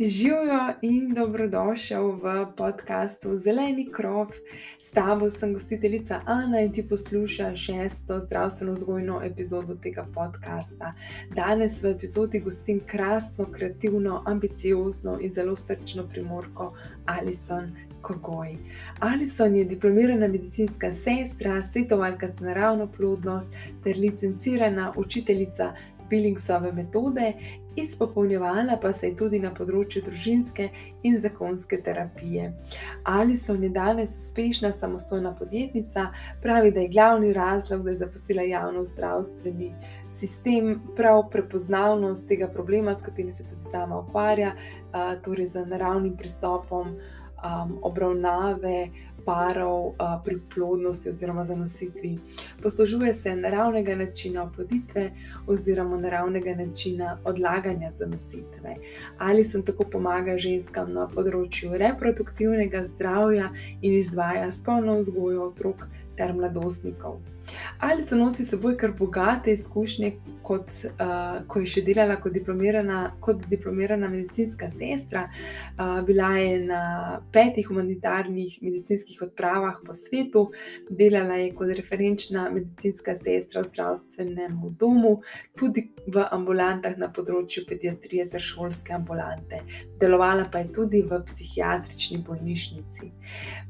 Živijo in dobrodošel v podkastu Zeleni krov. S tabo sem gostiteljica Ana in ti poslušaš šesto zdravstveno vzgojno epizodo tega podcasta. Danes v epizodi gostim krasno, kreativno, ambiciozno in zelo srčno primorko Alison. Kogoj. Alison je diplomirana medicinska sestra, svetovalka za naravno plodnost ter licencirana učiteljica Billingsove metode, izpopolnjevala pa se je tudi na področju družinske in zakonske terapije. Alison je danes uspešna samostojna podjetnica, pravi, da je glavni razlog, da je zapustila javno zdravstveni sistem, prav prepoznavnost tega problema, s katerim se tudi sama ukvarja, torej z naravnim pristopom um, obravnave parov uh, pri plodnosti oziroma zanositvi. Poslužuje se naravnega načina oploditve oziroma naravnega načina odlaganja zanositve. Ali so tako pomaga ženskam na področju reproduktivnega zdravja in izvaja spolno vzgojo otrok ter mladostnikov. Ali so nosi seboj kar bogate izkušnje, kot, uh, ko je še delala kot diplomirana, kot diplomirana medicinska sestra. Uh, bila je na petih humanitarnih medicinskih odpravah po svetu, delala je kot referenčna medicinska sestra v zdravstvenem domu, tudi v ambulantah na področju pediatrije ter šolske ambulante. Delovala pa je tudi v psihiatrični bolnišnici.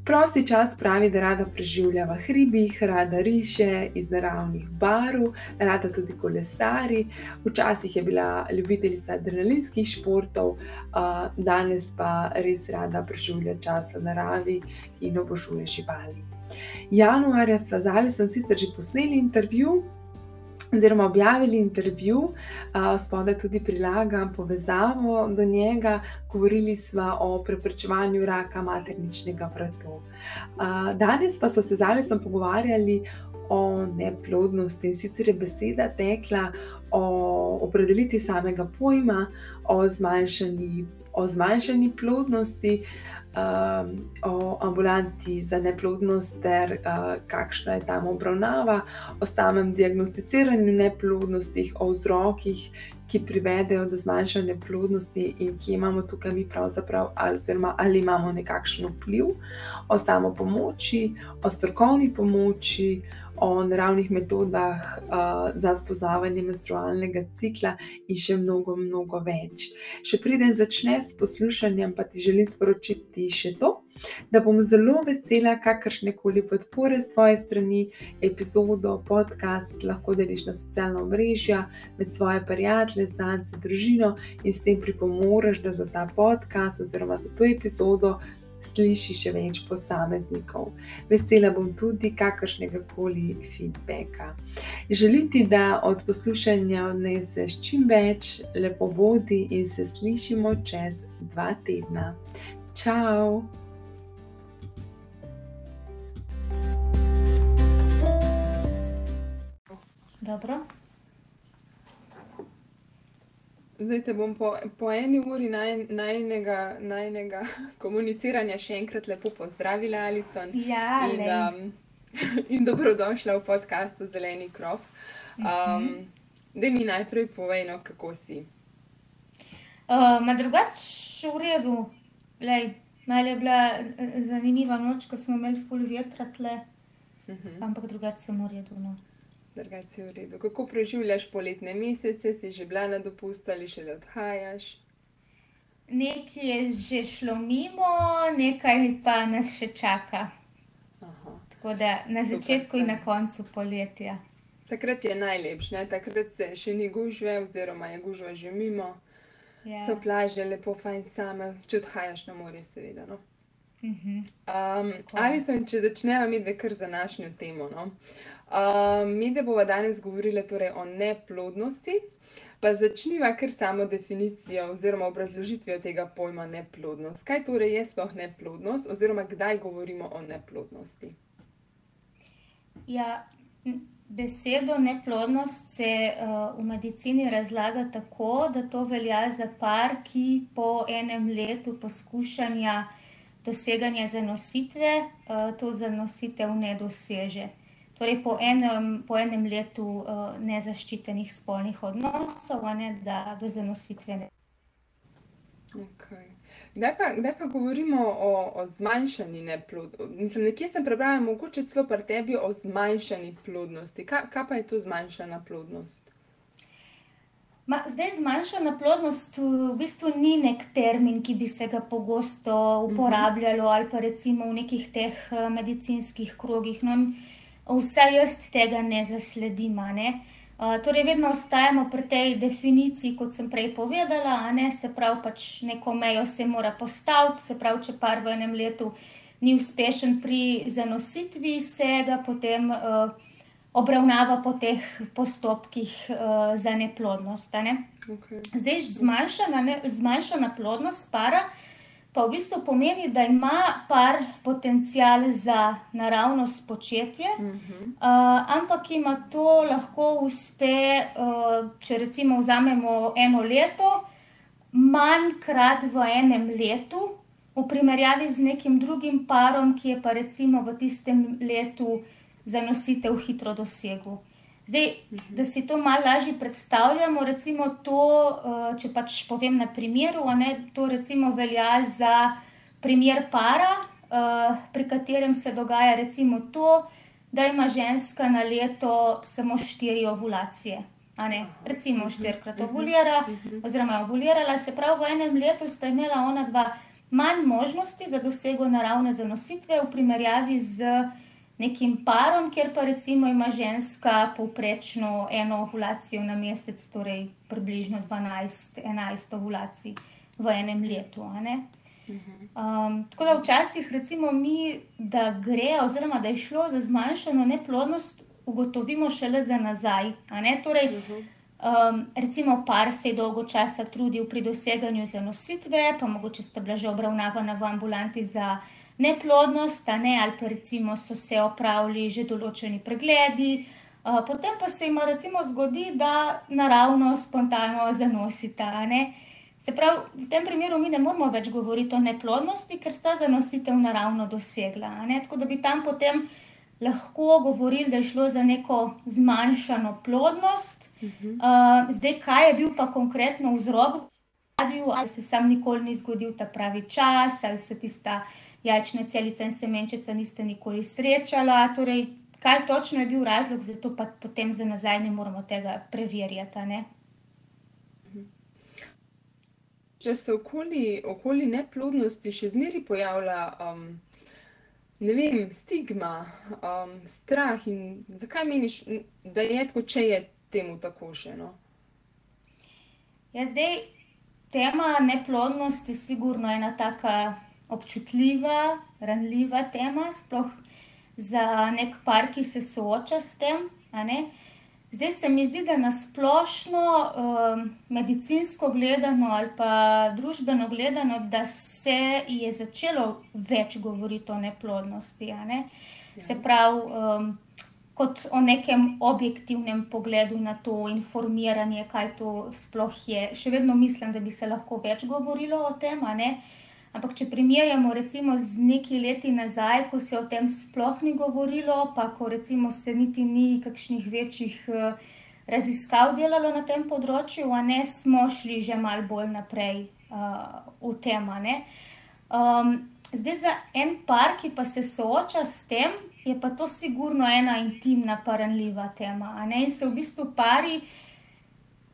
Prosti čas pravi, da rada preživlja v hribih, rada riše iz naravnih barv, rada tudi kolesari. Včasih je bila ljubiteljica adrenalinskih športov, danes pa res rada preživlja čas v naravi in obožuje živali. Januarja smo z Alisom sicer že posneli intervju, oziroma objavili intervju, spodaj tudi prilagam povezavo do njega, govorili smo o preprečevanju raka materničnega vratu. Danes pa so se z Alisom pogovarjali o neplodnosti in sicer je beseda tekla o opredelitvi samega pojma, o zmanjšani, o zmanjšani plodnosti um, o ambulanti za neplodnost, ter uh, kakšna je tam obravnava, o samem diagnosticiranju neplodnosti, o vzrokih, ki privedejo do zmanjšanja plodnosti in ki imamo tukaj mi pravzaprav, ali, ali imamo nekakšen vpliv, o samo pomoči, o strokovni pomoči o naravnih metodah uh, za spoznavanje menstrualnega cikla in še mnogo, mnogo več. Še preden začne s poslušanjem, pa ti želim sporočiti še to, da bom zelo vesela kakršne koli podpore z tvoje strani, epizodo, podcast, lahko deliš na socialna mreža, med svoje prijatelje, znance, družino in s tem pripomoraš, da za ta podcast oziroma za to epizodo sliši še več posameznikov. Vesela bom tudi kakršnega koli feedbacka. Želim ti, da od poslušanja odneseš čim več, lepo bodi in se slišimo čez dva tedna. Ciao! Dobro. Zdaj te bom po, po eni uri naj, najnega, najnega komuniciranja še enkrat lepo pozdravila, Alison. Ja, in, um, in dobrodošla v podkastu Zeleni krov. Um, uh mhm. -huh. Da mi najprej povej, no, kako si. Uh, Ma drugače v redu. Lej, Mali je bila eh, zanimiva noč, ko smo imeli full vetra tle, uh mhm. -huh. ampak drugače sem v redu. No drugače v redu. Kako preživljaš poletne mesece, si že bila na dopustu ali še le odhajaš? Nekaj je že šlo mimo, nekaj pa nas še čaka. Aha. Tako da na Super, začetku in na koncu poletja. Takrat je najlepše, takrat se še ni gužve, oziroma je gužva že mimo. Ja. So plaže lepo, fajn same, če odhajaš na morje, seveda. No? Uh -huh. um, ali so, če začnemo mi dve kar z današnjo temo. No? Um, mi, da bomo danes govorili torej o neplodnosti, pa začniva kar samo definicijo oziroma obrazložitvijo tega pojma neplodnost. Kaj torej je sploh neplodnost, oziroma kdaj govorimo o neplodnosti? Ja, besedo neplodnost se uh, v medicini razlaga tako, da to velja za par, ki po enem letu poskušanja doseganja zanositve, uh, to zanositev ne doseže. Torej, po enem, po enem letu uh, nezaščitenih spolnih odnosov, ne, da do zanositve ne. Okay. Kdaj, pa, kdaj pa govorimo o, o zmanjšanju neplodnosti? Nekje sem prebrala, mogoče celo pri tebi o zmanjšanju plodnosti. Kaj, kaj pa je to zmanjšana plodnost? Ma, zdaj, zmanjšana plodnost v bistvu ni nek termin, ki bi se ga pogosto uporabljalo ali pa recimo v nekih teh eh, medicinskih krogih. No, vse jaz tega ne zasledim. Ne? Uh, torej, vedno ostajamo pri tej definiciji, kot sem prej povedala, ne? se pravi, pač neko mejo se mora postaviti, se pravi, če par v enem letu ni uspešen pri zanositvi, se ga potem. Uh, obravnava po teh postopkih uh, za neplodnost. Ne? Okay. Zdaj, zmanjšana, ne, zmanjšana plodnost para pa v bistvu pomeni, da ima par potencial za naravno spočetje, uh -huh. uh, ampak ima to lahko uspe, uh, če recimo vzamemo eno leto, manjkrat v enem letu. V primerjavi z nekim drugim parom, ki je pa recimo v tistem letu za nositev hitro dosegu. Zdaj, da si to malo lažje predstavljamo, recimo to, eh, če pač povem na primeru, ne, to recimo velja za primer para, eh, pri katerem se dogaja recimo to, da ima ženska na leto samo štiri ovulacije. Recimo štirikrat ovulira, oziroma je ovulirala, se pravi, v enem letu sta imela ona dva manj možnosti za dosego naravne zanositve v primerjavi z nekim parom, kjer pa recimo ima ženska povprečno eno ovulacijo na mesec, torej približno 12-11 ovulacij v enem letu. Um, tako da včasih recimo mi, da gre, oziroma da je šlo za zmanjšano neplodnost, ugotovimo šele za nazaj. Torej, um, recimo, par se je dolgo časa trudil pri doseganju zanositve, pa mogoče sta bila že obravnavana v ambulanti za neplodnost, ne, ali pa recimo so se opravili že določeni pregledi, uh, potem pa se jim recimo zgodi, da naravno, spontano zanosita. Ne. Se pravi, v tem primeru mi ne moramo več govoriti o neplodnosti, ker sta zanositev naravno dosegla. Ne. Tako da bi tam potem lahko govorili, da je šlo za neko zmanjšano plodnost. Uh, zdaj, kaj je bil pa konkretno vzrok? Ali se sam nikoli ni zgodil ta pravi čas, ali se tista jajčne celice in semenčica niste nikoli srečala. Torej, kaj točno je bil razlog za to, pa potem za nazaj ne moramo tega preverjati. Ne? Če se okoli, okoli neplodnosti še zmeraj pojavlja um, ne vem, stigma, um, strah, in zakaj meniš, da je tako, če je temu tako še? No? Ja, zdaj, tema neplodnosti je sigurno ena taka občutljiva, ranljiva tema, sploh za nek par, ki se sooča s tem. Zdaj se mi zdi, da na splošno, um, medicinsko gledano ali pa družbeno gledano, da se je začelo več govoriti o neplodnosti. Ne? Ja. Se pravi, um, kot o nekem objektivnem pogledu na to informiranje, kaj to sploh je. Še vedno mislim, da bi se lahko več govorilo o tem. Ampak, če primerjamo recimo z nekaj leti nazaj, ko se o tem sploh ni govorilo, pa ko recimo se niti ni kakšnih večjih uh, raziskav delalo na tem področju, a ne smo šli že mal bolj naprej uh, v tem. Um, zdaj za en par, ki pa se sooča s tem, je pa to sigurno ena intimna, paranljiva tema. In se v bistvu pari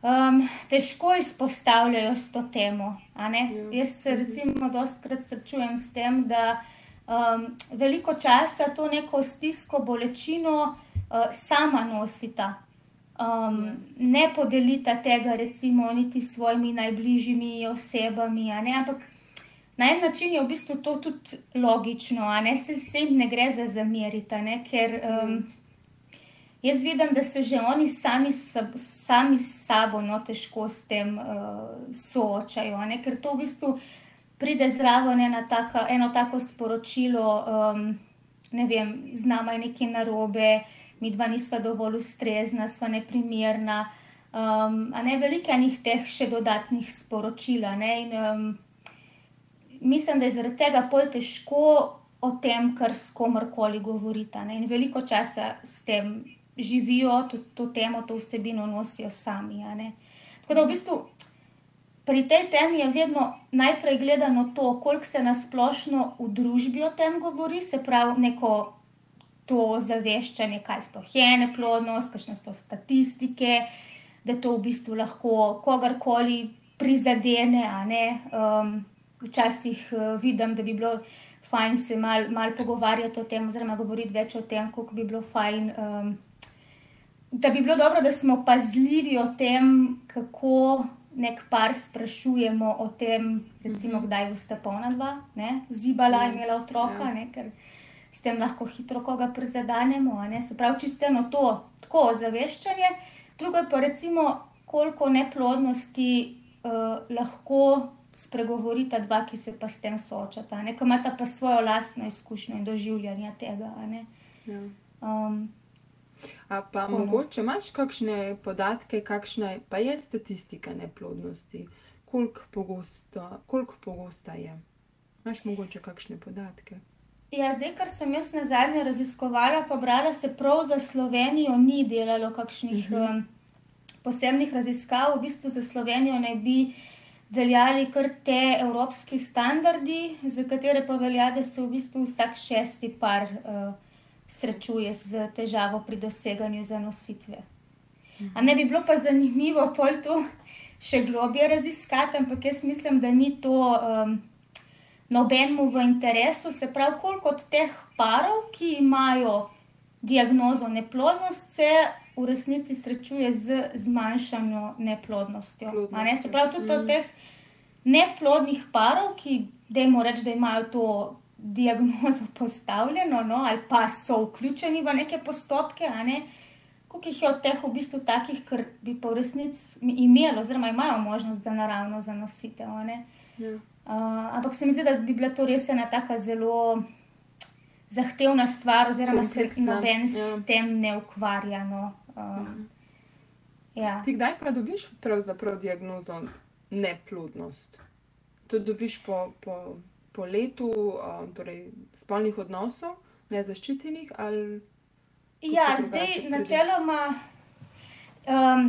um, težko izpostavljajo s to temo. Ja. Jaz se recimo dostkrat srečujem s tem, da um, veliko časa to neko stisko, bolečino uh, sama nosita. Um, ja. ne podelita tega, recimo, niti svojimi najbližjimi osebami, ampak na en način je v bistvu to tudi logično, ne se jim ne gre za zameriti, ker um, Jaz vidim, da se že oni sami, sami s sabo no, težko s tem uh, soočajo, ne? ker to v bistvu pride zraven ena taka, eno tako sporočilo, um, ne vem, z nama je nekaj narobe, mi dva nisva dovolj ustrezna, sva neprimerna. Um, a ne veliko enih teh še dodatnih sporočil. In, um, mislim, da je zaradi tega pol težko o tem, kar s komorkoli govorite. In veliko časa s tem živijo to, to temo, to vsebino nosijo sami. Tako da v bistvu pri tej temi je vedno najprej gledano to, koliko se nasplošno v družbi o tem govori, se pravi, neko to zaveščanje, kaj sploh je neplodnost, kakšne so statistike, da to v bistvu lahko kogarkoli prizadene. Um, včasih uh, vidim, da bi bilo fajn se malo mal pogovarjati o tem, oziroma govoriti več o tem, kako bi bilo fajn. Um, da bi bilo dobro, da smo pazljivi o tem, kako nek par sprašujemo o tem, recimo, mhm. kdaj boste polna dva, ne? zibala je ja. imela otroka, ja. ne? ker s tem lahko hitro koga prizadanemo. Se pravi, čisteno to, tako zaveščanje. Drugo je pa recimo, koliko neplodnosti uh, lahko spregovorita dva, ki se pa s tem soočata, ki imata pa svojo lastno izkušnjo in doživljanje tega. Ja. Um, A pa tako, no. mogoče imaš kakšne podatke, kakšna pa je statistika neplodnosti, koliko pogosta, koliko pogosta je? Imaš mogoče kakšne podatke? Ja, zdaj, kar sem jaz na zadnje raziskovala, pa brala, se prav za Slovenijo ni delalo kakšnih uh -huh. um, posebnih raziskav. V bistvu za Slovenijo ne bi veljali kar te evropski standardi, za katere pa velja, da se v bistvu vsak šesti par. Uh, srečuje z težavo pri doseganju zanositve. A ne bi bilo pa zanimivo pol to še globje raziskati, ampak jaz mislim, da ni to um, nobenemu v interesu. Se pravi, koliko od teh parov, ki imajo diagnozo neplodnost, se v resnici srečuje z zmanjšano neplodnostjo. Ne? Se pravi, tudi od mm. teh neplodnih parov, ki, dajmo reči, da imajo to diagnozo postavljeno, no, ali pa so vključeni v neke postopke. Ne? Koliko jih je od teh v bistvu takih, ki bi po resnici imeli, oziroma imajo možnost za naravno zanositev. Ja. Uh, ampak se mi zdi, da bi bila to res ena tako zelo zahtevna stvar, oziroma se noben ja. s tem ne ukvarja. No. Uh, ja. Ti kdaj pa dobiš pravzaprav diagnozo neplodnost? To dobiš po. po po letu uh, torej, spolnih odnosov, nezaščitenih? Ja, zdaj načeloma, um,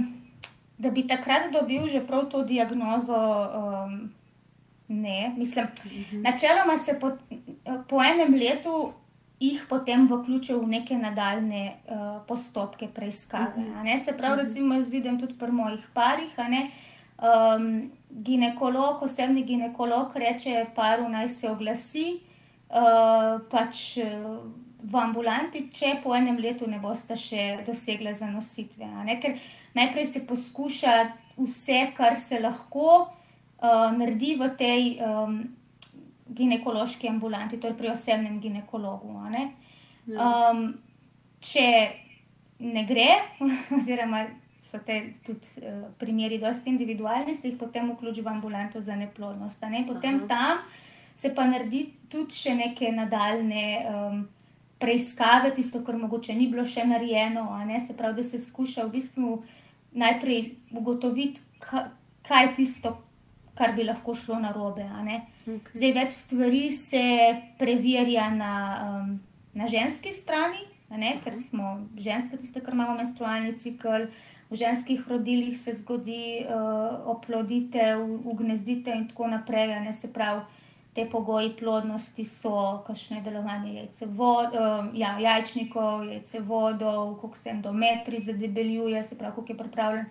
da bi takrat dobil že prav to diagnozo. Um, Ne, mislim, uh mhm. -huh. načeloma se po, po enem letu jih potem vključijo v neke nadaljne uh, postopke preiskave. Uh -huh. Se pravi, uh -huh. recimo, jaz vidim tudi pri mojih parih, um, ginekolog, osebni ginekolog reče, paru naj se oglasi, uh, pač v ambulanti, če po enem letu ne boste še dosegli zanositve. Ker najprej se poskuša vse, kar se lahko uh, naredi v tej um, ginekološki ambulanti, torej pri osebnem ginekologu. Um, če ne gre, oziroma so te tudi uh, primeri, dosti individualni, se jih potem vključi v ambulanto za neplodnost. Ne? Potem Aha. tam se pa naredi tudi še neke nadaljne um, preiskave, tisto, kar mogoče ni bilo še narejeno. Se pravi, da se skuša v bistvu najprej ugotoviti, kaj je tisto. Kar bi lahko šlo na robe. Okay. Zdaj, več stvari se preverja na, um, na ženski strani, ker smo ženske, tiste, ki imamo menstrualni cikl, uh, v ženskih rodilih se zgodi uh, oploditev, ugnezditev in tako naprej. Ne se pravi, te pogoji plodnosti so, kakšno je delovanje jajce vod, uh, ja, jajčnikov, jajce vodov, koliko se endometri zadebeljuje, se pravi, koliko je pripravljen.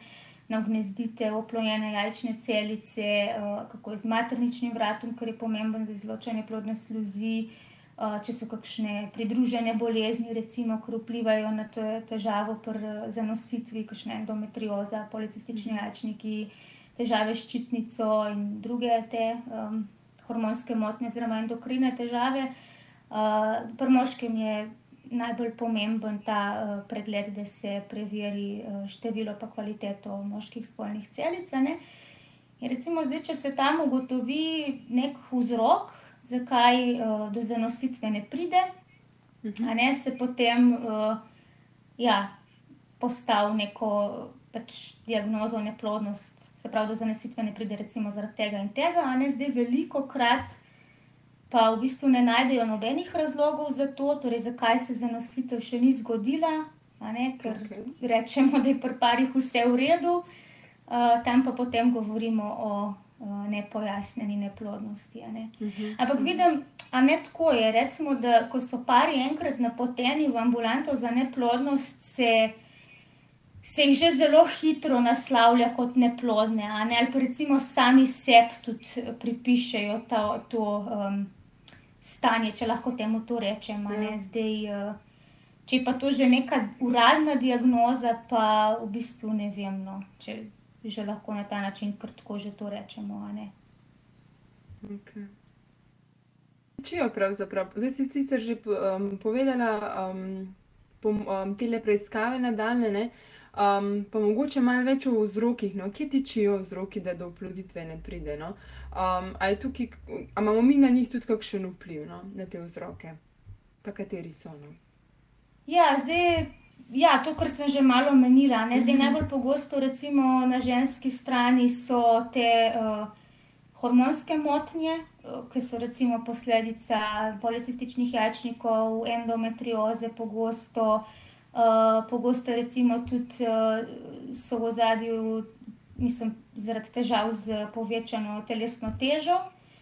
Na gnezditev, oplojene jajčne celice, uh, kako je z materničnim vratom, kar je pomembno za izločanje plodne sluzi, uh, če so kakšne pridružene bolezni, recimo, ki vplivajo na to težavo pri zanositvi, kakšne endometrioza, policistični jajčniki, težave s ščitnico in druge te um, hormonske motnje, oziroma endokrine težave. Uh, pri moškem je najbolj pomemben ta uh, pregled, da se preveri uh, število in kvaliteto moških spolnih celic. Recimo, zdaj, če se tam ugotovi nek vzrok, zakaj uh, do zanositve ne pride, uh -huh. a ne se potem uh, ja, postavi neko pač, diagnozo neplodnost, se pravi, do zanositve ne pride, recimo zaradi tega in tega, a ne zdaj veliko krat. Pa v bistvu ne najdejo nobenih razlogov za to, torej zakaj se zanositev še ni zgodila, ne, ker okay. rečemo, da je pri parih vse v redu, uh, tam pa potem govorimo o nepojasnjeni neplodnosti. Ne. Uh -huh. Ampak vidim, a ne tako je. Recimo, da ko so pari enkrat napoteni v ambulanto za neplodnost, se, se jih že zelo hitro naslavlja kot neplodne, ne? ali pa recimo sami sebi tudi pripišejo to. to um, Stanje, če lahko temu to rečemo. Ja. Zdaj, uh, če pa to že neka uradna diagnoza, pa v bistvu ne vem, no, če že lahko na ta način kratko že to rečemo. Okay. Če jo pravzaprav, zdaj si sicer že um, povedala, um, um, te preiskave nadaljne, ne, um, pa mogoče malo več o vzrokih, no, kje tičijo vzroki, da do oploditve ne pride. No? Um, ali tukaj, imamo mi na njih tudi kakšen vpliv no, na te vzroke, pa kateri so? No? Ja, zdaj, ja, to, kar sem že malo omenila. Zdaj, mhm. najbolj pogosto, recimo na ženski strani, so te uh, hormonske motnje, uh, ki so recimo posledica policističnih jajčnikov, endometrioze, pogosto, uh, pogosto recimo tudi uh, so v zadju, mislim, zaradi težav z povečano telesno težo.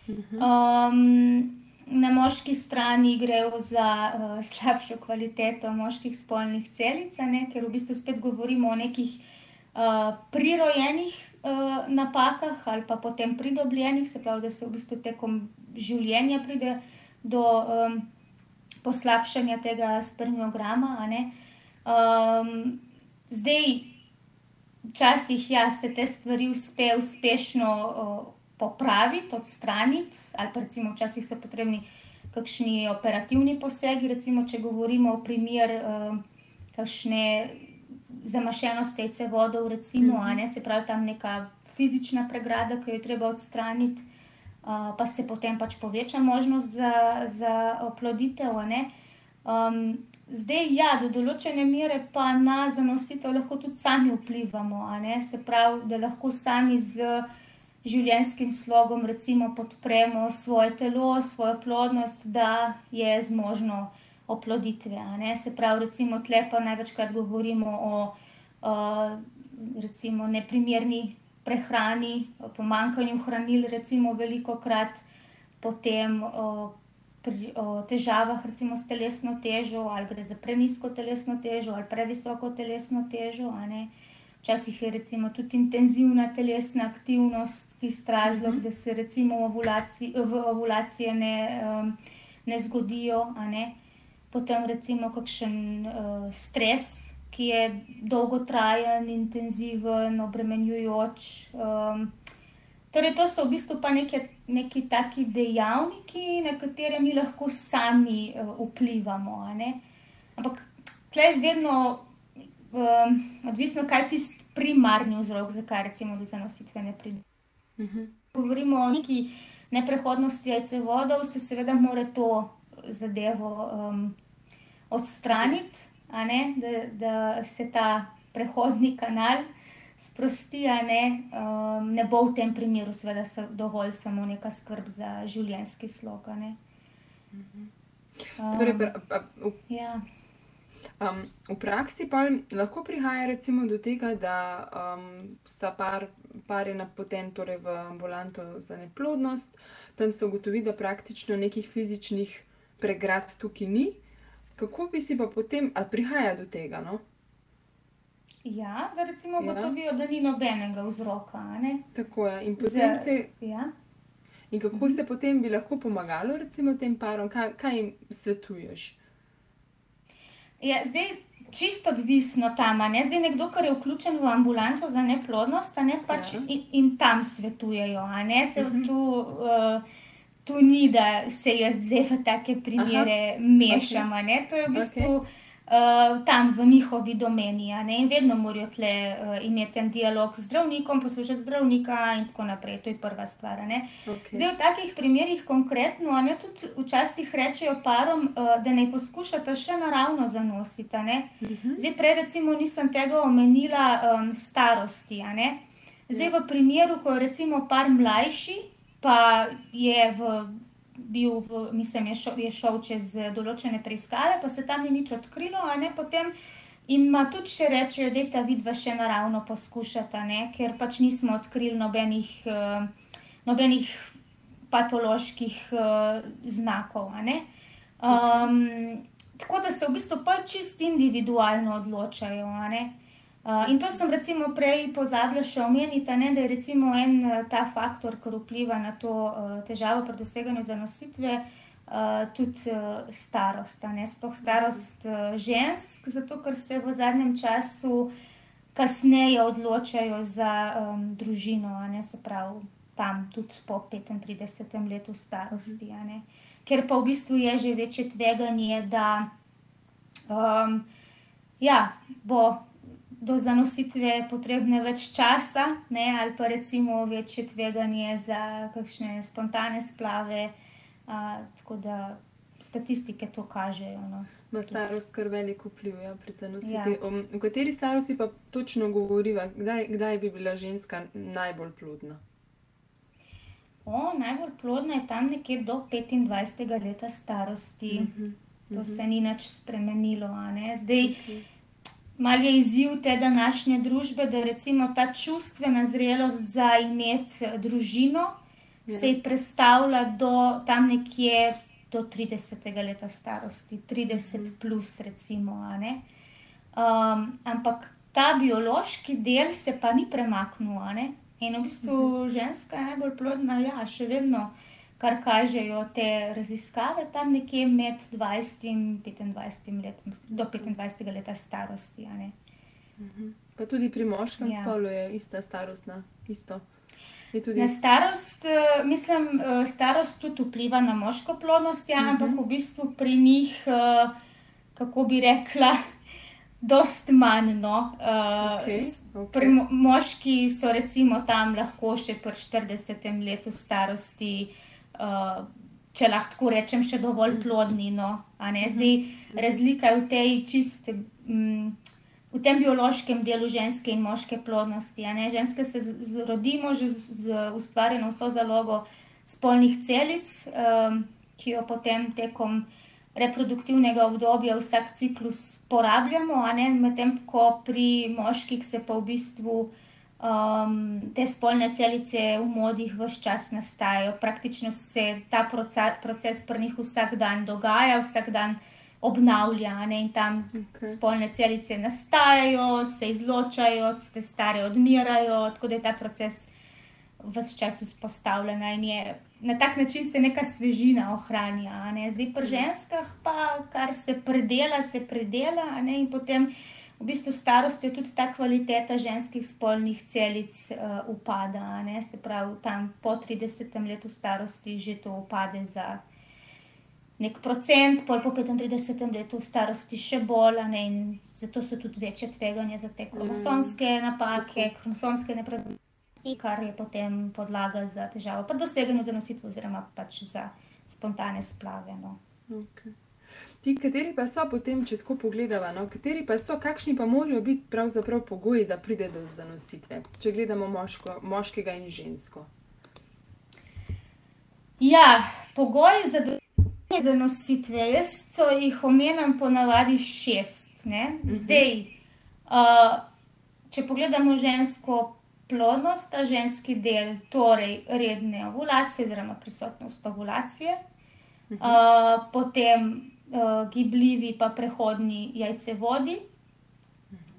Um, na moški strani grejo za uh, slabšo kvaliteto moških spolnih celic, ne? ker v bistvu spet govorimo o nekih uh, prirojenih uh, napakah ali pa potem pridobljenih, se pravi, da se v bistvu tekom življenja pride do um, poslabšanja tega spermiograma. Um, zdaj, včasih ja, se te stvari uspe uspešno. Uh, popraviti, odstraniti, ali pa recimo včasih so potrebni kakšni operativni posegi, recimo če govorimo o primer uh, kakšne zamašenosti cece vodov, recimo, mm -hmm. ne, se pravi tam neka fizična pregrada, ki jo treba odstraniti, uh, pa se potem pač poveča možnost za, za oploditev. Um, zdaj, ja, do določene mere pa na zanositev lahko tudi sami vplivamo, se pravi, da lahko sami z življenjskim slogom, recimo, podpremo svoje telo, svojo plodnost, da je zmožno oploditve. Se pravi, recimo, tle pa največkrat govorimo o recimo, neprimerni prehrani, pomankanju hranil, recimo, veliko krat, potem o, težavah, recimo, s telesno težo, ali gre za prenisko telesno težo ali previsoko telesno težo. Včasih je recimo, tudi intenzivna telesna aktivnost tisti razlog, mm -hmm. da se recimo ovulaci, ovulacije ne, um, ne zgodijo. Ne? Potem recimo kakšen uh, stres, ki je dolgotrajen, intenziven, obremenjujoč. Um, torej, to so v bistvu pa neke, neki taki dejavniki, na katere mi lahko sami uh, vplivamo. Ampak tle vedno um, odvisno, kaj je tisti primarni vzrok, zakaj recimo do zanositve ne pride. Uh mhm. -huh. Govorimo o neki neprehodnosti jajcevodov, se seveda mora to zadevo um, odstraniti, ne? da, da se ta prehodni kanal sprosti, ne? Um, ne bo v tem primeru seveda dovolj samo neka skrb za življenjski slog. Um, torej, ja. Um, v praksi pa lahko prihaja recimo do tega, da um, sta par, par je napoten torej v ambulanto za neplodnost, tam se ugotovi, da praktično nekih fizičnih pregrad tukaj ni. Kako bi si pa potem, ali prihaja do tega? No? Ja, da recimo ja. ugotovijo, da ni nobenega vzroka. Tako je. In, Za, se, ja. in kako mhm. se potem bi lahko pomagalo recimo tem parom, kaj, kaj jim svetuješ? Ja, zdaj, čisto odvisno tam. Ne? Zdaj, nekdo, ki je vključen v ambulanto za neplodnost, ne, pač ja. in, in tam svetujejo. Tu, mhm. tu, uh, tu ni, da se jaz zdaj v take primere Aha. mešam. Okay. To je v bistvu. Okay uh, tam v njihovi domeni. In vedno morajo tle uh, imeti en dialog z zdravnikom, poslušati zdravnika in tako naprej. To je prva stvar. Okay. Zdaj, v takih primerih konkretno, ne tudi včasih rečejo parom, uh, da ne poskušate še naravno zanositi. Uh mhm. -huh. Zdaj, prej recimo nisem tega omenila um, starosti. Zdaj, v primeru, ko je recimo par mlajši, pa je v bil, v, mislim, je šel, je šel čez določene preiskave, pa se tam ni nič odkrilo, a ne potem. In ima tudi še reči, da je ta vidva še naravno poskušata, ne? ker pač nismo odkrili nobenih uh, nobenih patoloških uh, znakov. Um, tako da se v bistvu pa čist individualno odločajo. Uh, in to sem recimo prej pozabila še omeniti, da je recimo en ta faktor, ki vpliva na to uh, težavo pri doseganju zanositve, tudi starost, ne sploh starost žensk, zato ker se v zadnjem času kasneje odločajo za um, družino, ne se pravi tam tudi po 35 letu starosti. Ker pa v bistvu je že večje tveganje, da um, ja, bo do zanositve potrebne več časa, ne, ali pa recimo večje tveganje za kakšne spontane splave. Uh, tako da statistike to kažejo. No. Ma starost kar veliko vpliv ja, pri zanositvi. Ja. Um, v kateri starosti pa točno govoriva, kdaj, kdaj bi bila ženska najbolj plodna? O, najbolj plodna je tam nekje do 25 leta starosti. Uh -huh, uh -huh. To se ni nič spremenilo. Zdaj, uh -huh. Malo je izziv te današnje družbe, da recimo ta čustvena zrelost za imeti eh, družino ja. se je predstavila do tam nekje do 30 leta starosti, 30 uh -huh. plus, recimo. Um, ampak ta biološki del se pa ni premaknil. In v bistvu -huh. ženska je najbolj plodna, ja, še vedno, kar kažejo te raziskave, tam nekje med 20 in 25 letom, do 25 leta starosti. Uh -huh. Pa tudi pri moškem ja. spolu je ista starostna, isto. Tudi... Na starost, eh, mislim, eh, starost tudi vpliva na moško plodnost, ja, uh -huh. ampak v bistvu pri njih, eh, kako bi rekla, Dost manj. No. Uh, okay, okay. Moški so recimo tam lahko še pri 40 letu starosti, uh, če lahko rečem, še dovolj plodni. No. Zdaj, mhm. razlika je v tej čiste. Um, V tem biološkem delu ženske in moške plodnosti. Ženske se rodimo že z ustvarjeno vso zalogo spolnih celic, um, ki jo potem tekom reproduktivnega obdobja vsak ciklus porabljamo, medtem ko pri moških se pa v bistvu um, te spolne celice v modih vse čas nastajajo. Praktično se ta proces pri njih vsak dan dogaja, vsak dan obnavlja ne? in tam okay. spolne celice nastajajo, se izločajo, se stare odmirajo, tako da je ta proces vse čas vzpostavljen na tak način se neka svežina ohranja. Zdaj, pri ženskah, pa kar se predela, se predela, in potem v bistvu starostjo tudi ta kvaliteta ženskih spolnih celic uh, upada. Se pravi, tam po 30 letu starosti že to upade za. Nek procent, pol po 35 letu starosti, še bolj, ne, in zato so tudi večje tveganje za te kromosomske napake, kromosomske nepravilnosti kar je potem podlaga za težavo pri doseganju zanositve, oziroma pač za spontane splave. No. Okay. Ti, kateri pa so potem, če tako pogledamo, no, kateri pa so, kakšni pa morajo biti pravzaprav pogoji, da pride do zanositve, če gledamo moško, moškega in žensko? Ja, pogoji za zanositve, jaz so jih omenjam ponavadi šest. Mhm. Zdaj, uh, če pogledamo žensko plodnost, ta ženski del, torej redne ovulacije, oziroma prisotnost ovulacije, uh potem gibljivi, pa prehodni jajcevodi, uh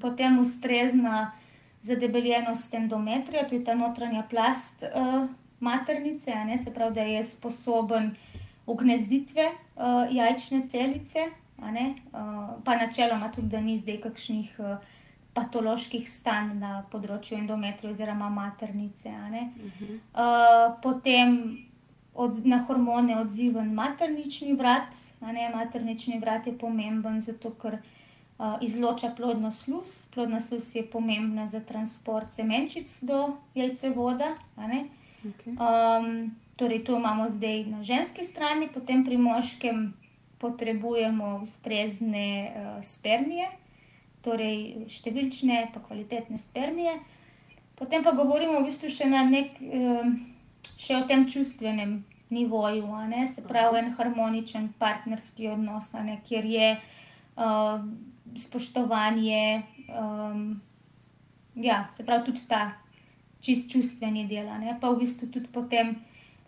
potem ustrezna zadebeljenost endometrija, to je ta notranja plast uh, maternice, ne, se pravi, da je sposoben ugnezditve uh, jajčne celice, ne, uh, pa načeloma tudi, da ni zdaj kakšnih. Uh, patoloških stanj na področju endometrija oziroma maternice. Uh -huh. uh, potem od, na hormone odziven maternični vrat. Maternični vrat je pomemben zato, ker uh, izloča plodno sluz. Plodna sluz je pomembna za transport semenčic do jajcevoda. Okay. Um, torej, to imamo zdaj na ženski strani, potem pri moškem potrebujemo ustrezne uh, spermije torej številčne, pa kvalitetne spermije. Potem pa govorimo v bistvu še, nek, še o tem čustvenem nivoju, se pravi, en harmoničen partnerski odnos, ne, kjer je uh, spoštovanje, um, ja, se pravi, tudi ta čist čustveni del, ne pa v bistvu tudi potem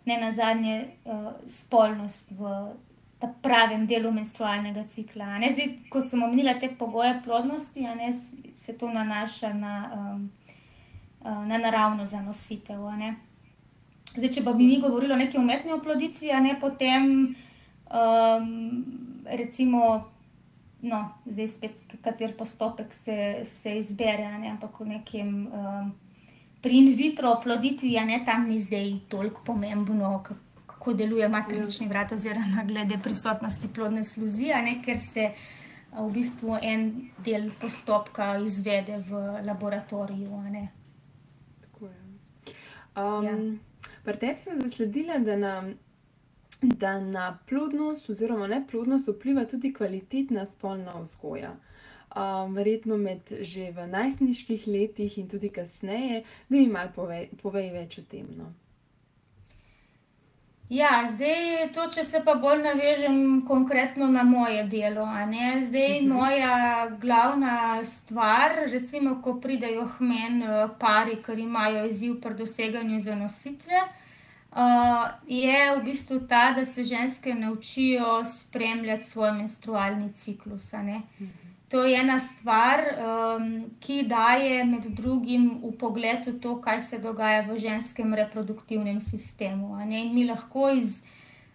ne na zadnje uh, spolnost v ta pravem delu menstrualnega cikla. Zdaj, ko sem omenila te pogoje plodnosti, ne, se to nanaša na, um, uh, na naravno zanositev. Zdaj, če pa bi mi govorili o neki umetni oploditvi, ne potem, um, recimo, no, zdaj spet, kater postopek se, se izbere, ne, ampak v nekem. Um, Pri in vitro oploditvi, a ne tam ni zdaj toliko pomembno, kako deluje matrični vrat, oziroma glede prisotnosti plodne sluzi, ne, ker se v bistvu en del postopka izvede v laboratoriju. Tako je. Um, ja. Pri tebi sem zasledila, da na, da na plodnost oziroma neplodnost vpliva tudi kvalitetna spolna vzgoja. Um, verjetno med že v najstniških letih in tudi kasneje, da mi malo povej, povej več o tem. No? Ja, zdaj to, če se pa bolj navežem konkretno na moje delo. Zdaj, uh -huh. moja glavna stvar, recimo, ko pridejo k meni eh, pari, ki imajo izziv pri doseganju zanositve, uh, je v bistvu ta, da se ženske naučijo spremljati svoj menstrualni ciklus. Uh -huh. To je ena stvar, um, ki daje med drugim v pogled v to, kaj se dogaja v ženskem reproduktivnem sistemu. Mi lahko iz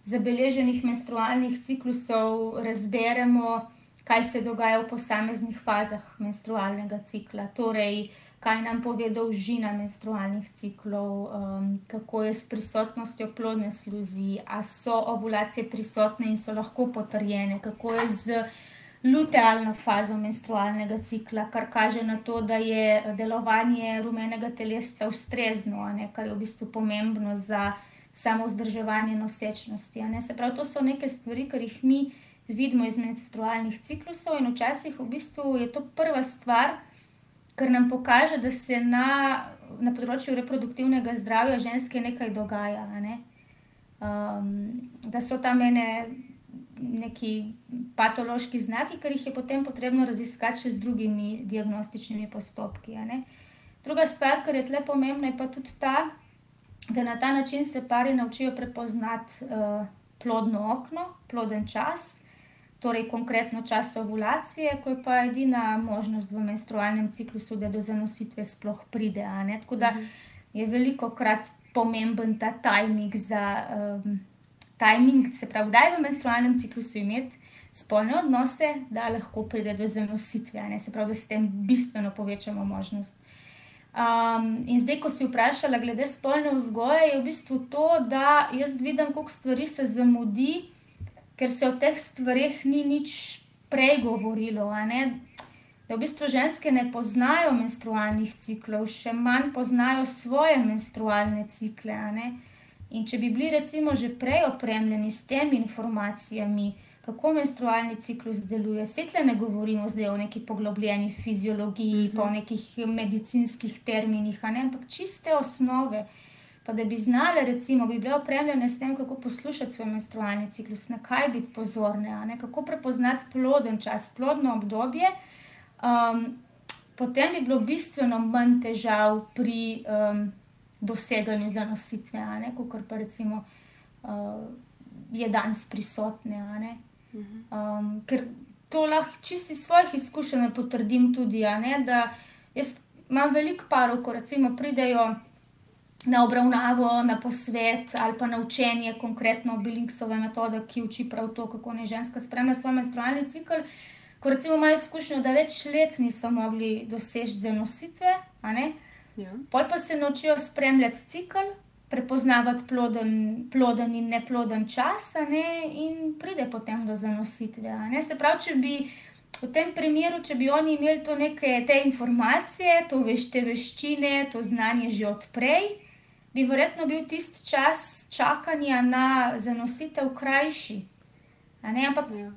zabeleženih menstrualnih ciklusov razberemo, kaj se dogaja v posameznih fazah menstrualnega cikla. Torej, kaj nam pove dolžina menstrualnih ciklov, um, kako je s prisotnostjo plodne sluzi, ali so ovulacije prisotne in so lahko potrjene, kako je z lutealno fazo menstrualnega cikla, kar kaže na to, da je delovanje rumenega telesca ustrezno, ne, kar je v bistvu pomembno za samo vzdrževanje nosečnosti. Se pravi, to so neke stvari, kar jih mi vidimo iz menstrualnih ciklusov, in včasih v bistvu je to prva stvar, kar nam pokaže, da se na, na področju reproduktivnega zdravja ženske nekaj dogaja. Ne. Um, da so tam ene neki patološki znaki, ker jih je potem potrebno raziskati še z drugimi diagnostičnimi postopki. Druga stvar, kar je tle pomembna, je pa tudi ta, da na ta način se pari naučijo prepoznati uh, plodno okno, ploden čas, torej konkretno čas ovulacije, ko je pa edina možnost v menstrualnem ciklusu, da do zanositve sploh pride. Tako da mhm. je veliko krat pomemben ta timing za. Um, timing, se pravi, kdaj v menstrualnem ciklusu imeti spolne odnose, da lahko pride do zanositve, se pravi, da s tem bistveno povečamo možnost. Um, in zdaj, ko si vprašala glede spolne vzgoje, je v bistvu to, da jaz vidim, koliko stvari se zamudi, ker se o teh stvarih ni nič prej govorilo. Da v bistvu ženske ne poznajo menstrualnih ciklov, še manj poznajo svoje menstrualne cikle. In če bi bili, recimo, že prej opremljeni s temi informacijami, kako menstrualni ciklus deluje, svetle ne govorimo zdaj o neki poglobljeni fiziologiji, mm -hmm. pa o nekih medicinskih terminih, ne? ampak čiste osnove. Pa da bi znale, recimo, bi bile opremljene s tem, kako poslušati svoj menstrualni ciklus, na kaj biti pozorne, kako prepoznati ploden čas, plodno obdobje. Um, potem bi bilo bistveno manj težav pri um, doseganju zanositve, kot pa recimo uh, je danes prisotne. Mhm. Um, ker to lahko čisto iz svojih izkušenj potrdim tudi. Da jaz imam veliko parov, ko recimo pridejo. Na obravnavo, na posvet ali pa na učenje, konkretno Billingsove metode, ki uči prav to, kako ne ženska spremlja svoj menstrualni cikl. Ko recimo imajo izkušnjo, da več let niso mogli doseči zanositve, Ja. Pol pa se naučijo spremljati cikl, prepoznavati ploden, ploden in neploden čas, ne, in pride potem do zanositve. Se pravi, če bi v tem primeru, če bi oni imeli to neke te informacije, to veš, te veščine, to znanje že odprej, bi verjetno bil tisti čas čakanja na zanositev krajši. Ampak ja.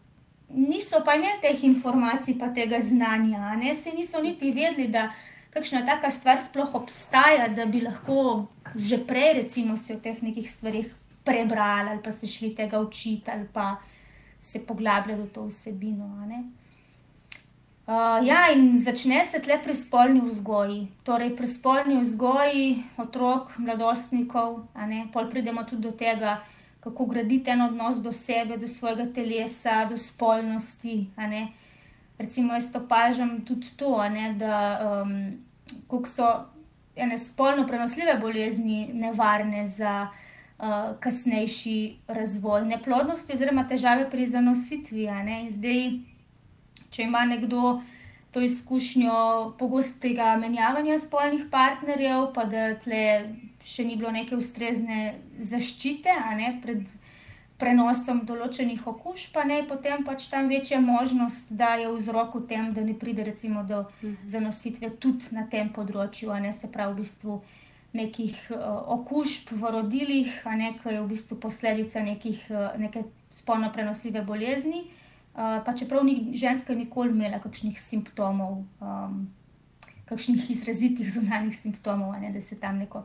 niso pa imeli teh informacij, pa tega znanja, ne se niso niti vedeli, da kakšna taka stvar sploh obstaja, da bi lahko že prej, recimo, se o teh nekih stvarih prebrali ali pa se šli tega učiti ali pa se poglabljali v to vsebino. Uh, ja, in začne se tle pri spolni vzgoji. Torej, pri spolni vzgoji otrok, mladostnikov, pol pridemo tudi do tega, kako graditi en odnos do sebe, do svojega telesa, do spolnosti. Recimo, jaz opažam tudi to, ne, da um, so ene spolno prenosljive bolezni nevarne za uh, kasnejši razvoj neplodnosti, oziroma težave pri zanositvi. Zdaj, če ima nekdo to izkušnjo pogostega menjavanja spolnih partnerjev, pa da tle še ni bilo neke ustrezne zaščite ne, pred prenosom določenih okužb, pa ne, potem pač tam večja možnost, da je vzrok v tem, da ne pride recimo do mhm. zanositve tudi na tem področju, a ne se pravi v bistvu. Nekih uh, okužb v rodilih, a ne ki je v bistvu posledica nekih, uh, neke spolno prenosljive bolezni, uh, pa čeprav ni ženska nikoli imela kakšnih simptomov, um, kakšnih izrazitih zunanjih simptomov, ne, da se tam neko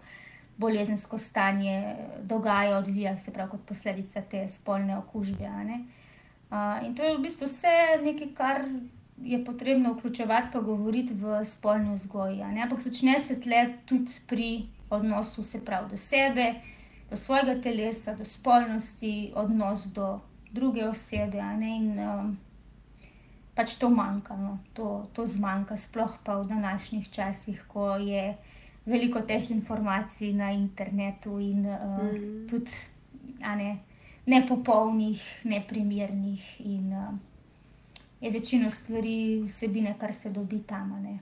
bolezensko stanje dogaja, odvija se prav kot posledica te spolne okužbe. Uh, in to je v bistvu vse nekaj, kar je potrebno vključevati, pa govoriti v spolni vzgoji. Ampak začne se tle tudi pri odnosu se prav do sebe, do svojega telesa, do spolnosti, odnos do druge osebe. In um, pač to manjka, no? to, to zmanjka, sploh pa v današnjih časih, ko je veliko teh informacij na internetu in uh, mm. tudi ne, nepopolnih, neprimernih. In uh, je večino stvari, vsebine, kar se dobi tam.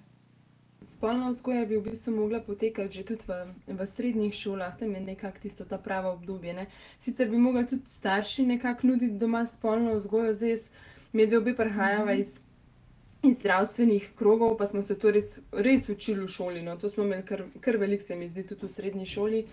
Spolna vzgoja bi v bistvu mogla potekati že tudi v, v srednjih šolah, tam je nekako tisto ta pravo obdobje. Ne? Sicer bi mogli tudi starši nekako nuditi doma spolno vzgojo, zdaj jaz, mi dve obi prihajava mhm. iz, iz zdravstvenih krogov, pa smo se to res, res učili v šoli. No? To smo imeli kar, kar velik, se mi zdi, tudi v srednji šoli.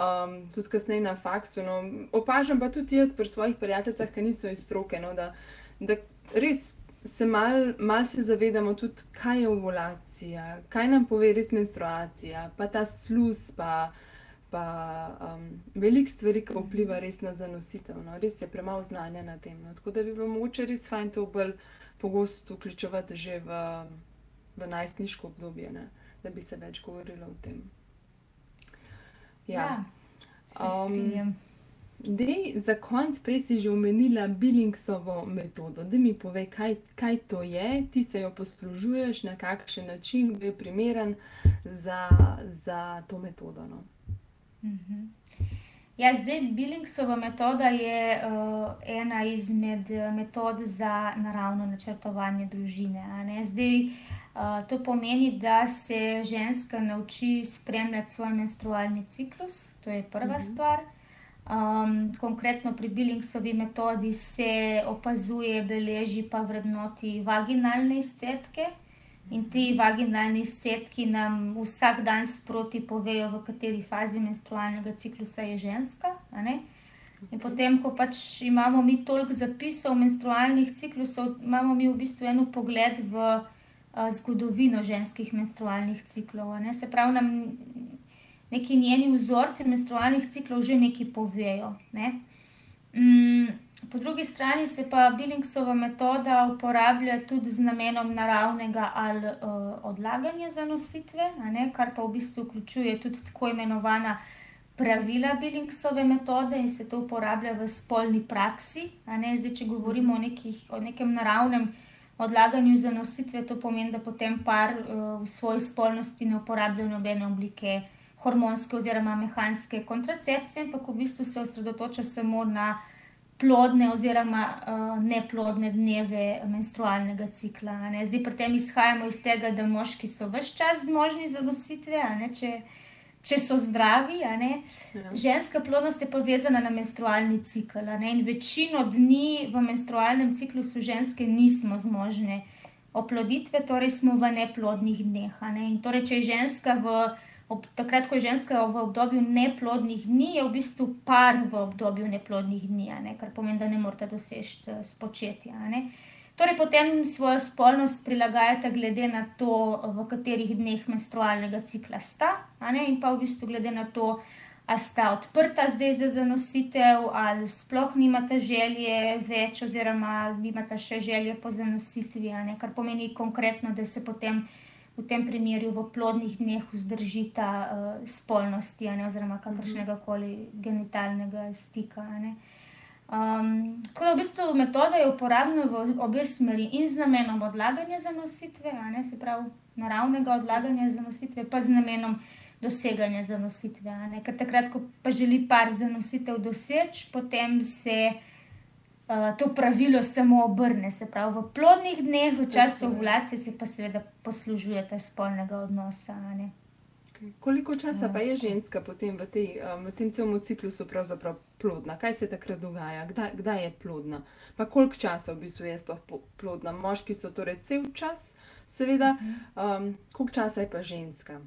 Um, tudi kasneje na faksu. No. Opažam pa tudi jaz pri svojih prijateljicah, ki niso iz stroke, no, da, da res se malo mal zavedamo tudi, kaj je ovulacija, kaj nam pove res menstruacija, pa ta sluz, pa, pa um, veliko stvari, ki vpliva res na zanositev. No? Res je premalo znanja na tem. No? Tako da bi bilo mogoče res fajn to bolj pogosto vključevati že v, v najstniško obdobje, ne? da bi se več govorilo o tem. Ja, ja um, Dej, za konec, prej si že omenila Billingsovo metodo. Da mi povej, kaj, kaj to je, ti se jo poslužuješ, na kakšen način, kdo je primeren za, za to metodo. No? Mhm. Ja, zdaj, Billingsova metoda je uh, ena izmed eh, metod za naravno načrtovanje družine. Zdaj, uh, to pomeni, da se ženska nauči spremljati svoj menstrualni ciklus, to je prva mhm. stvar. Um, konkretno pri Billingsovi metodi se opazuje, beleži pa vrednoti vaginalne izcedke. In ti vaginalni izcedki nam vsak dan sproti povejo, v kateri fazi menstrualnega ciklusa je ženska. In potem, ko pač imamo mi toliko zapisov menstrualnih ciklusov, imamo mi v bistvu eno pogled v uh, zgodovino ženskih menstrualnih ciklov. Se pravi, nam neki njeni vzorci menstrualnih ciklov že nekaj povejo. Ne? Mm, po drugi strani se pa Billingsova metoda uporablja tudi z namenom naravnega ali uh, odlaganja zanositve, kar pa v bistvu vključuje tudi tako imenovana pravila Billingsove metode in se to uporablja v spolni praksi. Zdaj, če govorimo o, nekih, o nekem naravnem odlaganju zanositve, to pomeni, da potem par uh, v svoji spolnosti ne uporablja nobene oblike hormonske oziroma mehanske kontracepcije, ampak v bistvu se osredotoča samo na plodne oziroma uh, neplodne dneve menstrualnega cikla. Zdaj, pri tem izhajamo iz tega, da moški so vse čas zmožni za nositve, če, če so zdravi. Ja. Ženska plodnost je povezana na menstrualni cikl. In večino dni v menstrualnem ciklusu ženske nismo zmožne oploditve, torej smo v neplodnih dneh. Ne? Torej, če je ženska v ob, takrat, ko je ženska v obdobju neplodnih dni, je v bistvu par v obdobju neplodnih dni, ne? kar pomeni, da ne morete doseči uh, spočetja. Torej, potem svojo spolnost prilagajate glede na to, v katerih dneh menstrualnega cikla sta, in pa v bistvu glede na to, a sta odprta zdaj za zanositev, ali sploh nimata želje več, oziroma nimata še želje po zanositvi, kar pomeni konkretno, da se potem v tem primeru v plodnih dneh vzdržita uh, spolnosti, ne, oziroma kakršnega koli genitalnega stika. Um, tako da v bistvu metoda je uporabna v obe smeri in z namenom odlaganja zanositve, ne, se pravi naravnega odlaganja zanositve, pa z namenom doseganja zanositve. Ker takrat, ko pa želi par zanositev doseči, potem se uh, to pravilo samo obrne. Se pravi, v plodnih dneh, v času ovulacije, se pa seveda poslužujete spolnega odnosa. Koliko časa pa je ženska potem v, tej, v tem celem ciklusu plodna? Kaj se takrat dogaja, kdaj, kdaj je plodna? Pa koliko časa v bistvu je sploh plodna? Moški so torej cel čas, seveda, um, koliko časa je pa ženska?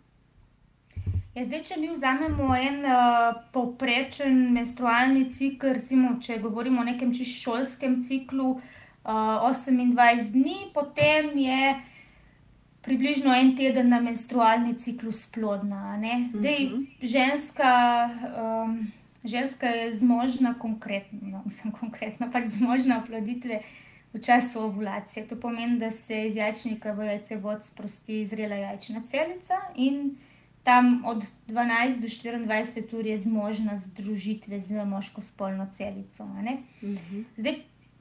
Ja, zdaj, če mi vzamemo en uh, povprečen menstrualni cikl, recimo, če govorimo o nekem čisto šolskem ciklu, uh, 28 dni, potem je približno en teden na menstrualni ciklus plodna. Zdaj, uh mhm. -huh. ženska, um, ženska je zmožna, konkretno, no, mislim, konkretno pač zmožna oploditve. V času ovulacije. To pomeni, da se iz jajčnika v jajce vod sprosti zrela jajčna celica in tam od 12 do 24 ur je zmožna združitve z moško spolno celico. Uh mhm. -huh. Zdaj,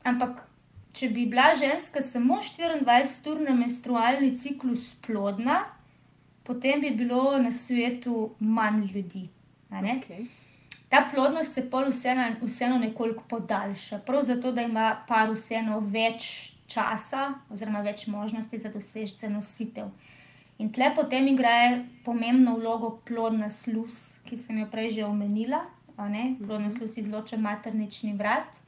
ampak, če bi bila ženska samo 24 ur na menstrualni ciklus plodna, potem bi bilo na svetu manj ljudi. Okay. Ta plodnost se pol vseeno, vseeno nekoliko podaljša, prav zato, da ima par vseeno več časa, oziroma več možnosti za dosežce nositev. In tle potem igra pomembno vlogo plodna sluz, ki sem jo prej že omenila. Plodna mhm. sluz izloča maternični vrat.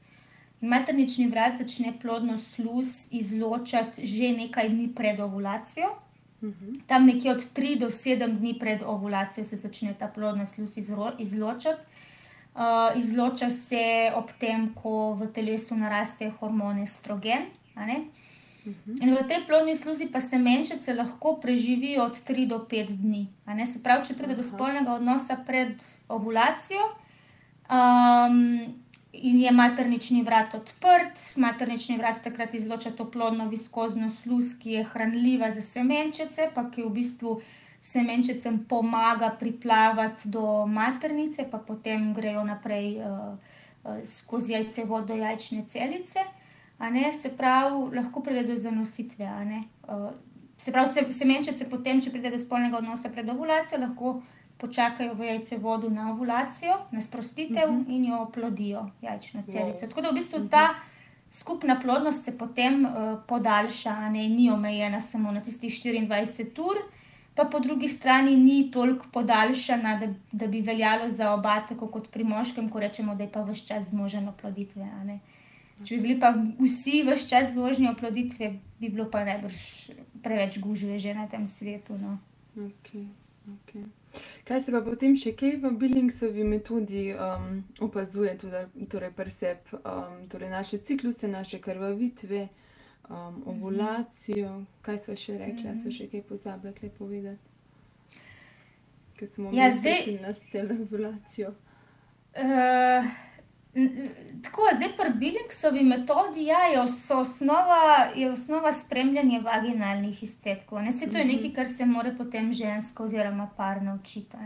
In maternični vrat začne plodno sluz izločati že nekaj dni pred ovulacijo. Mhm. Tam nekje od 3 do 7 dni pred ovulacijo se začne ta plodna sluz izločati. Uh, izloča se ob tem, ko v telesu naraste hormon estrogen. In v tej plodni sluzi pa semenčice lahko preživijo od 3 do 5 dni. Se pravi, če pride do spolnega odnosa pred ovulacijo um, in je maternični vrat odprt, maternični vrat takrat izloča to plodno viskozno sluz, ki je hranljiva za semenčice, pa ki v bistvu semenčicam pomaga priplavati do maternice, pa potem grejo naprej uh, uh, skozi jajce vodo jajčne celice ne, se pravi, lahko pride do zanositve. Uh, se pravi, se, semenčice potem, če pride do spolnega odnosa pred ovulacijo, lahko počakajo v jajce vodo na ovulacijo, na sprostitev uh mhm. -huh. in jo oplodijo jajčno celico. Wow. Tako da v bistvu uh -huh. ta skupna plodnost se potem uh, podaljša, ne, ni omejena samo na tistih 24 ur. Pa po drugi strani ni toliko podaljšana, da, da bi veljalo za oba, tako kot pri moškem, ko rečemo, da je pa vse čas zmožen oploditve. Uh, Če bi bili pa vsi v vse čas vožnje oploditve, bi bilo pa najbrž preveč gužve že na tem svetu. No. Okay, okay. Kaj se pa potem še kaj v Billingsovi metodi um, opazuje, tudi torej presep, um, torej naše cikluse, naše krvavitve, um, ovulacijo? Kaj smo še rekli, mm -hmm. smo še kaj pozabili povedati? Ker smo ja, zdaj na stelu ovulacijo. Uh, Tako, zdaj pri Billingsovi metodi ja, je, osnova, je osnova spremljanje vaginalnih izcedkov. Ne? Se to je nekaj, kar se mora potem ženska oziroma par naučiti.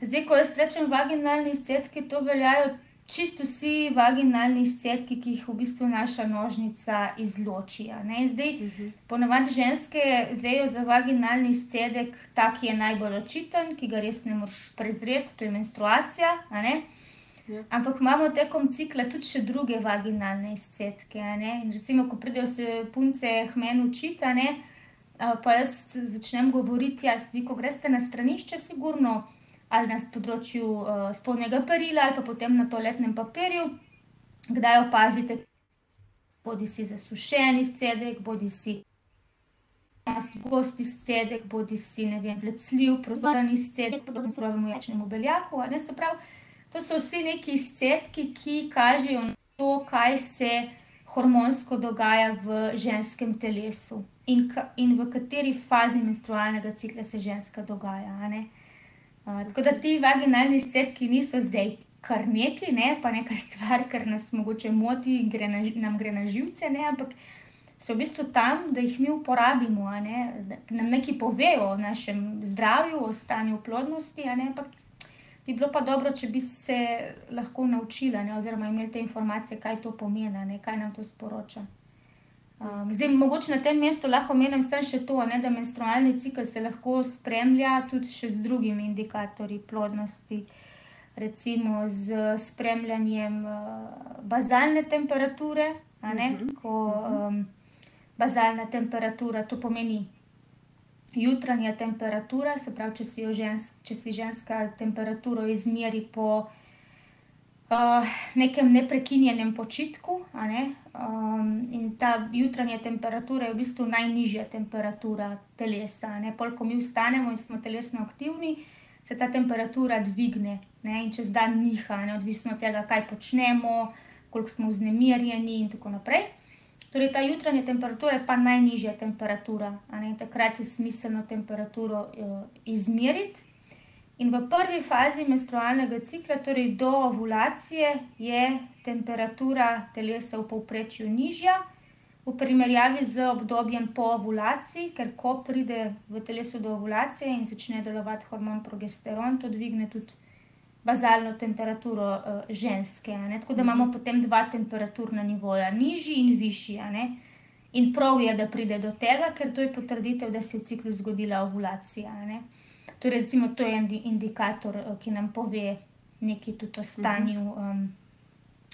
Zdaj, ko jaz rečem vaginalni izcedki, to veljajo čisto vsi vaginalni izcedki, ki jih v bistvu naša nožnica izloči. Zdaj, uh -huh. ponavadi ženske vejo za vaginalni izcedek, ta, ki je najbolj očiten, ki ga res ne moreš prezreti, to je menstruacija. Ja. Ampak imamo tekom cikla tudi še druge vaginalne izcedke. Recimo, ko pridejo se punce hmen učiti, pa jaz začnem govoriti, jaz, vi, ko greste na stranišče, sigurno ali na področju uh, spodnjega perila, ali pa potem na toaletnem papirju, kdaj opazite, bodi si zasušen izcedek, bodi si. Gosti izcedek, bodi si ne vem, vlecljiv, prozoren izcedek, podobno surovemu jačnemu beljaku. Se pravi, To so vsi neki izcedki, ki kažejo na to, kaj se hormonsko dogaja v ženskem telesu in, in v kateri fazi menstrualnega cikla se ženska dogaja. Uh, tako da ti vaginalni izcedki niso zdaj kar neki, ne, pa neka stvar, kar nas mogoče moti in gre na, nam gre na živce, ne, ampak so v bistvu tam, da jih mi uporabimo, ne, da nam nekaj povejo o našem zdravju, o stanju plodnosti, ne, ampak bi bilo pa dobro, če bi se lahko naučila, ne, oziroma imeli te informacije, kaj to pomeni, ne, kaj nam to sporoča. Um, zdaj, mogoče na tem mestu lahko omenim še to, ne, da menstrualni cikl se lahko spremlja tudi z drugimi indikatorji plodnosti, recimo z spremljanjem uh, bazalne temperature. Ne, uh -huh. ko, um, bazalna temperatura, to pomeni jutranja temperatura, se pravi, če si, žensk, če si ženska temperaturo izmeri po uh, nekem neprekinjenem počitku. Ne? Um, in ta jutranja temperatura je v bistvu najnižja temperatura telesa. Pol, ko mi vstanemo in smo telesno aktivni, se ta temperatura dvigne ne? in čez dan niha, ne? odvisno od tega, kaj počnemo, koliko smo vznemirjeni in tako naprej. Torej, ta jutranja temperatura je pa najnižja temperatura, takrat je smiselno temperaturo uh, izmeriti. In v prvi fazi menstrualnega cikla, torej do ovulacije, je temperatura telesa v povprečju nižja, v primerjavi z obdobjem po ovulaciji, ker ko pride v telesu do ovulacije in začne delovati hormon progesteron, to dvigne tudi bazalno temperaturo uh, ženske. Tako da imamo mhm. potem dva temperaturna nivoja, nižji in višji. In prav je, da pride do tega, ker to je potrditev, da se je v ciklu zgodila ovulacija. Torej, recimo, to je en indikator, uh, ki nam pove nekaj tudi o stanju. Um,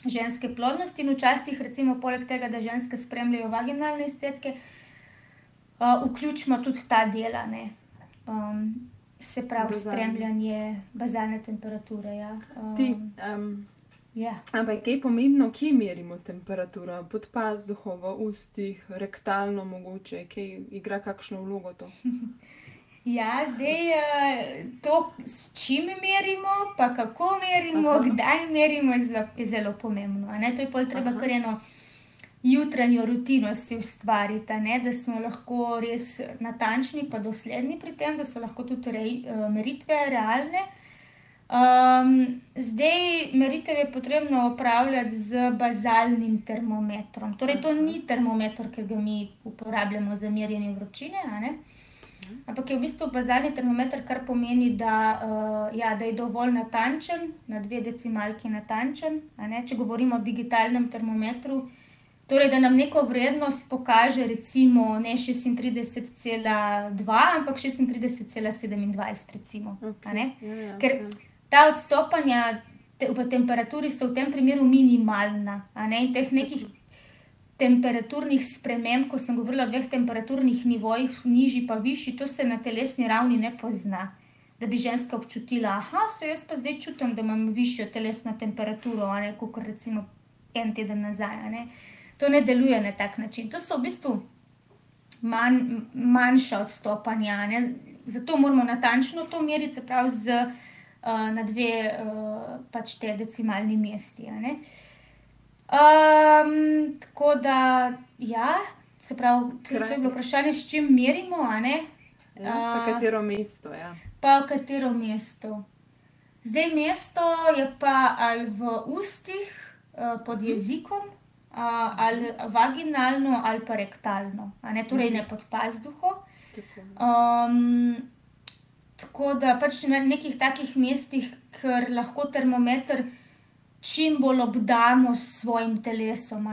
Ženske plodnosti, in včasih, recimo, poleg tega, da ženske spremljajo vaginalne izcedke, uh, vključimo tudi ta dela. Um, se pravi, Bazalne. spremljanje bazalne temperature. Ja. Um, Ti, um, ja. Ampak je pomembno, kje merimo temperaturo, pod pazduho, v ustih, rektalno, mogoče, ki igra kakšno vlogo to. Ja, zdaj eh, to, s čim merimo, pa kako merimo, Aha. kdaj merimo, je zelo, je zelo pomembno. To je pa treba kar eno jutranjo rutino si ustvariti, ne? da smo lahko res natančni in dosledni pri tem, da so lahko tudi re, uh, meritve realne. Um, zdaj, meritev je potrebno upravljati z bazalnim termometrom. Torej, to ni termometer, ki ga mi uporabljamo za merjenje vročine. Ampak je v bistvu bazalni termometer, kar pomeni, da, uh, ja, da je dovolj natančen, na dve decimalki natančen. Če govorimo o digitalnem termometru, uh, Torej, da nam neko vrednost pokaže, recimo ne 36,2, ampak 36,27. Recimo, okay. ja, ja, Ker ja. ta odstopanja te, v temperaturi so v tem primeru minimalna. In teh nekih temperaturnih sprememb, ko sem govorila o dveh temperaturnih nivojih, nižji pa višji, to se na telesni ravni ne pozna. Da bi ženska občutila, da se jaz pa zdaj čutim, da imam višjo telesno temperaturo, kot recimo en teden nazaj to ne deluje na tak način. To so v bistvu manj, manjša odstopanja. Ne? Zato moramo natančno to meriti, se pravi, z, uh, na dve uh, pač te decimalni mesti. Um, tako da, ja, se pravi, to, je bilo vprašanje, s čim merimo. Ja, pa katero mesto? Ja. Pa katero mesto. Zdaj, mesto je pa ali v ustih, uh, pod jezikom, ali vaginalno, ali pa rektalno, ne, torej ne pod pazduho. Um, tako da pač na nekih takih mestih, ker lahko termometer čim bolj obdamo s svojim telesom.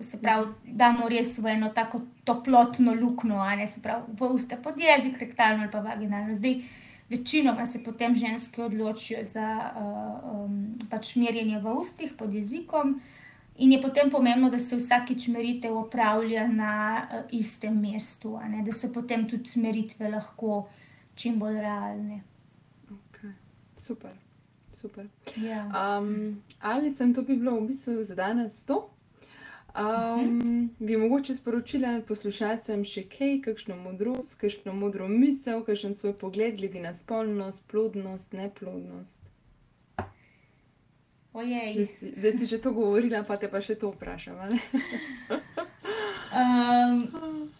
Se pravi, da imamo res v eno tako toplotno luknjo, se pravi, v usta pod jezik, rektalno ali pa vaginalno. Zdaj, večinoma se potem ženske odločijo za uh, um, pač merjenje v ustih pod jezikom. In je potem pomembno, da se vsakič meritev opravlja na uh, istem mestu, da so potem tudi meritve lahko čim bolj realne. Okay. Super. Super. Ja. Um, ali sem to bi bilo v bistvu za danes to? Um. Bi mogoče sporočila poslušalcem še kaj, kakšno modrost, kakšno modro misel, kakšen svoj pogled glede na spolnost, plodnost, neplodnost. Zdaj, zdaj si že to govorila, pa te pa še to vprašam. um,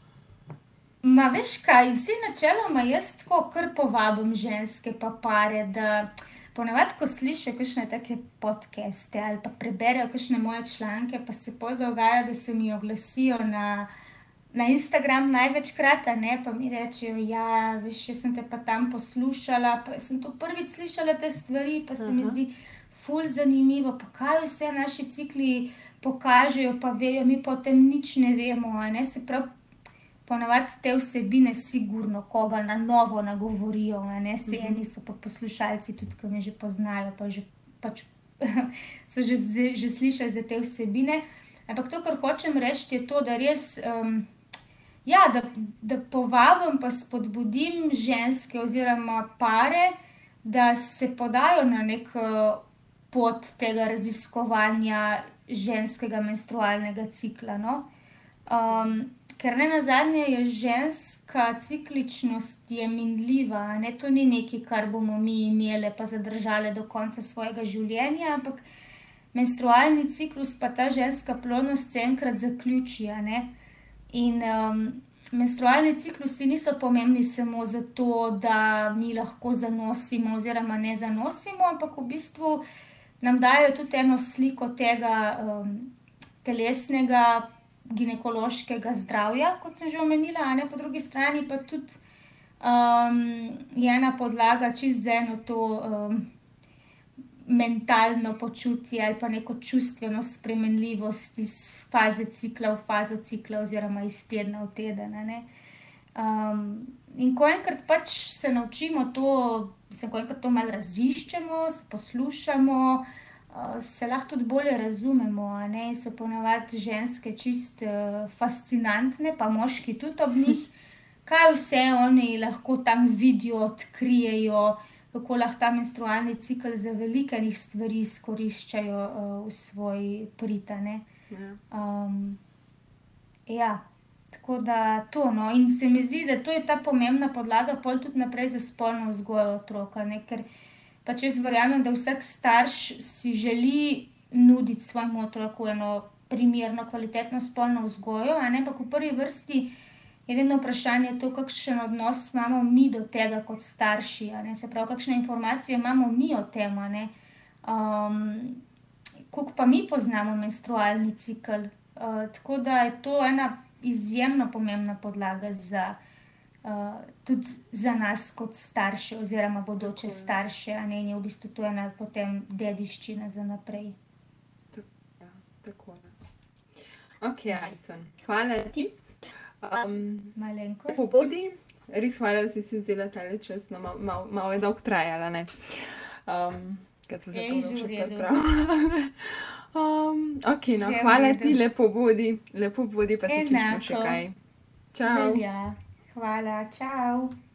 Ma veš kaj, vsi načeloma jaz tako kar povabim ženske, pa pare, da ponavadi, ko slišijo kakšne take podcaste ali pa preberejo kakšne moje članke, pa se pol dogaja, da se mi oglasijo na, na Instagram največkrat, ne pa mi rečejo, ja, veš, jaz sem te pa tam poslušala, pa sem to prvič slišala te stvari, pa se mi Aha. zdi ful zanimivo, pa kaj vse naši cikli pokažejo, pa vejo, mi pa o tem nič ne vemo, a ne, se pravi. Ponavadi te vsebine, sigurno koga na novo nagovorijo, a ne si Mhm. eni so pa poslušalci, tudi ki me že poznajo, pa že pač so že, že slišali za te vsebine. Ampak to, kar hočem reči, je to, da res, um, ja, da, da povabim pa spodbudim ženske oziroma pare, da se podajo na neko pot tega raziskovanja ženskega menstrualnega cikla. No? Um, ker ne na zadnje je ženska cikličnost je minljiva, ne to ni nekaj, kar bomo mi imeli pa zadržali do konca svojega življenja, ampak menstrualni ciklus pa ta ženska plodnost se enkrat zaključi. In um, menstrualni ciklusi niso pomembni samo zato, da mi lahko zanosimo oziroma ne zanosimo, ampak v bistvu nam dajo tudi eno sliko tega um, telesnega, ginekološkega zdravja, kot sem že omenila, a ne po drugi strani pa tudi um, je ena podlaga čist za eno to um, mentalno počutje ali pa neko čustveno spremenljivost iz faze cikla v fazo cikla, oziroma iz tedna v teden. Um, in ko enkrat pač se naučimo to, se ko enkrat to malo raziščemo, se poslušamo, uh, se lahko tudi bolje razumemo. ne, so ponavadi ženske čist uh, fascinantne, pa moški tudi ob njih, kaj vse oni lahko tam vidijo, odkrijejo, kako lahko ta menstrualni cikel za veliko enih stvari izkoriščajo uh, v svoj prid. a ne. Ja. Um, ja, tako da to. No. In se mi zdi, da to je ta pomembna podlaga, pol tudi naprej za spolno vzgojo otroka. Ne? Ker pač jaz verjamem, da vsak starš si želi nuditi svojemu otroku eno primerno, kvalitetno spolno vzgojo, a ne pa v prvi vrsti. Je vedno vprašanje to, kakšen odnos imamo mi do tega kot starši. Se pravi, kakšne informacije imamo mi o tem. Um, Kako pa mi poznamo menstrualni cikel. Uh, tako da je to ena izjemno pomembna podlaga za, uh, tudi za nas, kot starše, oziroma bodoče Tako starše, a ne in je v bistvu to ena potem dediščina za naprej. Ja, tako. Ok, Alison, hvala ti. Um, Malenkost. pobudi, res hvala, da si si vzela ta čas, no, malo mal, mal je dolgo trajala, ne. Um, sem se to že pripravljala. Um, ok, no, v hvala redu. ti, lepo budi, lepo budi, pa se slišimo še Enako. kaj. Čau. Velja. Hvala, čau.